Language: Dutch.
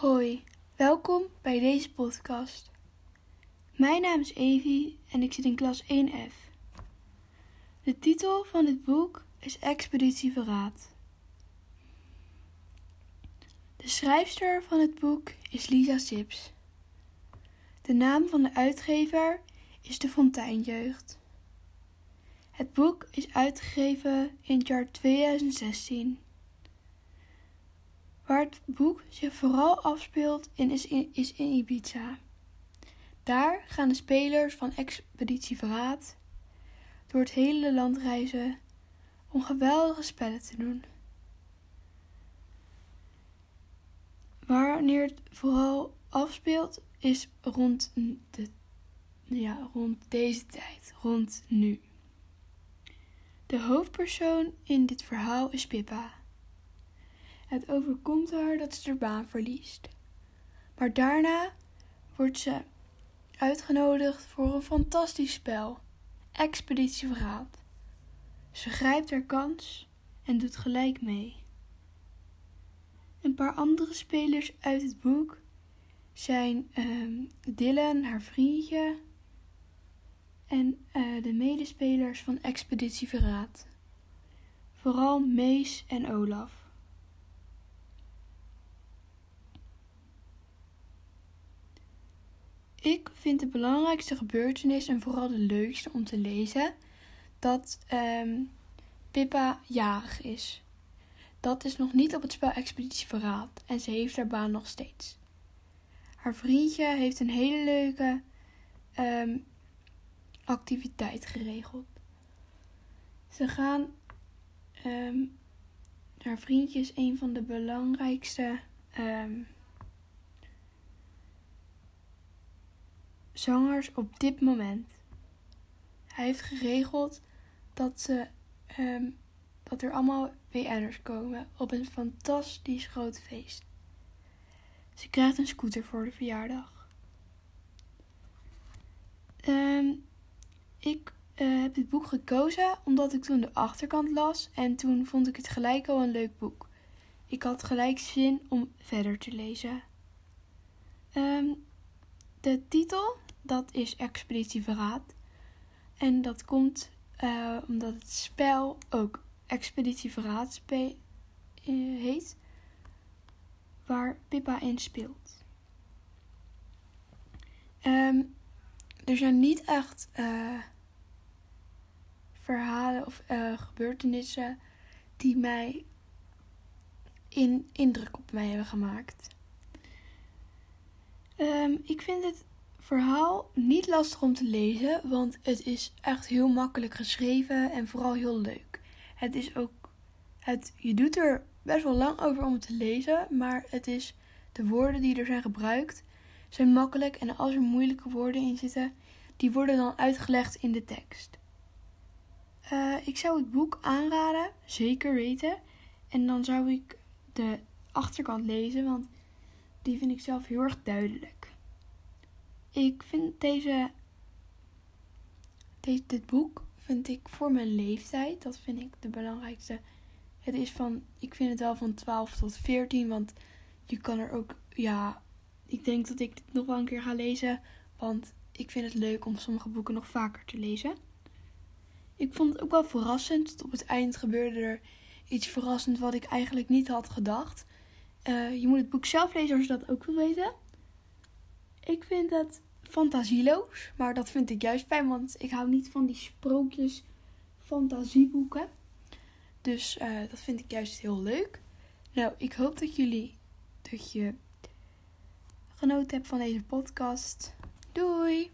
Hoi, welkom bij deze podcast. Mijn naam is Evie en ik zit in klas 1F. De titel van dit boek is Expeditie Verraad. De schrijfster van het boek is Lisa Sips. De naam van de uitgever is De Fonteinjeugd. Het boek is uitgegeven in het jaar 2016. Waar het boek zich vooral afspeelt in is, in, is in Ibiza. Daar gaan de spelers van Expeditie Verraad door het hele land reizen om geweldige spellen te doen. Wanneer het vooral afspeelt is rond, de, ja, rond deze tijd, rond nu. De hoofdpersoon in dit verhaal is Pippa. Het overkomt haar dat ze haar baan verliest. Maar daarna wordt ze uitgenodigd voor een fantastisch spel, Expeditie Verraad. Ze grijpt haar kans en doet gelijk mee. Een paar andere spelers uit het boek zijn um, Dylan, haar vriendje, en uh, de medespelers van Expeditie Verraad. Vooral Mees en Olaf. Ik vind de belangrijkste gebeurtenis en vooral de leukste om te lezen dat um, Pippa jarig is. Dat is nog niet op het spel Expeditie Verraad en ze heeft haar baan nog steeds. Haar vriendje heeft een hele leuke um, activiteit geregeld. Ze gaan. Um, haar vriendje is een van de belangrijkste um, zangers op dit moment. Hij heeft geregeld dat, ze, um, dat er allemaal WN'ers komen op een fantastisch groot feest. Ze krijgt een scooter voor de verjaardag. Um, ik uh, heb dit boek gekozen omdat ik toen de achterkant las en toen vond ik het gelijk al een leuk boek. Ik had gelijk zin om verder te lezen. Um, de titel, dat is Expeditie Verraad. En dat komt uh, omdat het spel ook Expeditie Verraad uh, heet, waar Pippa in speelt. Um, er zijn niet echt uh, verhalen of gebeurtenissen die mij in, indruk op mij hebben gemaakt. Um, ik vind het verhaal niet lastig om te lezen, want het is echt heel makkelijk geschreven en vooral heel leuk. Het is ook, het, je doet er best wel lang over om het te lezen, maar het is de woorden die er zijn gebruikt zijn makkelijk en als er moeilijke woorden in zitten, die worden dan uitgelegd in de tekst. Uh, ik zou het boek aanraden, zeker weten. En dan zou ik de achterkant lezen, want die vind ik zelf heel erg duidelijk. Ik vind deze, deze dit boek vind ik voor mijn leeftijd, dat vind ik de belangrijkste. Het is van, ik vind het wel van 12 tot 14, want je kan er ook, ja, ik denk dat ik dit nog wel een keer ga lezen, want ik vind het leuk om sommige boeken nog vaker te lezen. Ik vond het ook wel verrassend. Op het eind gebeurde er iets verrassend wat ik eigenlijk niet had gedacht. Uh, je moet het boek zelf lezen als je dat ook wil weten. Ik vind het fantasieloos, maar dat vind ik juist fijn, want ik hou niet van die sprookjes fantasieboeken. Dus uh, dat vind ik juist heel leuk. Nou, ik hoop dat jullie dat je genoten hebt van deze podcast. Doei!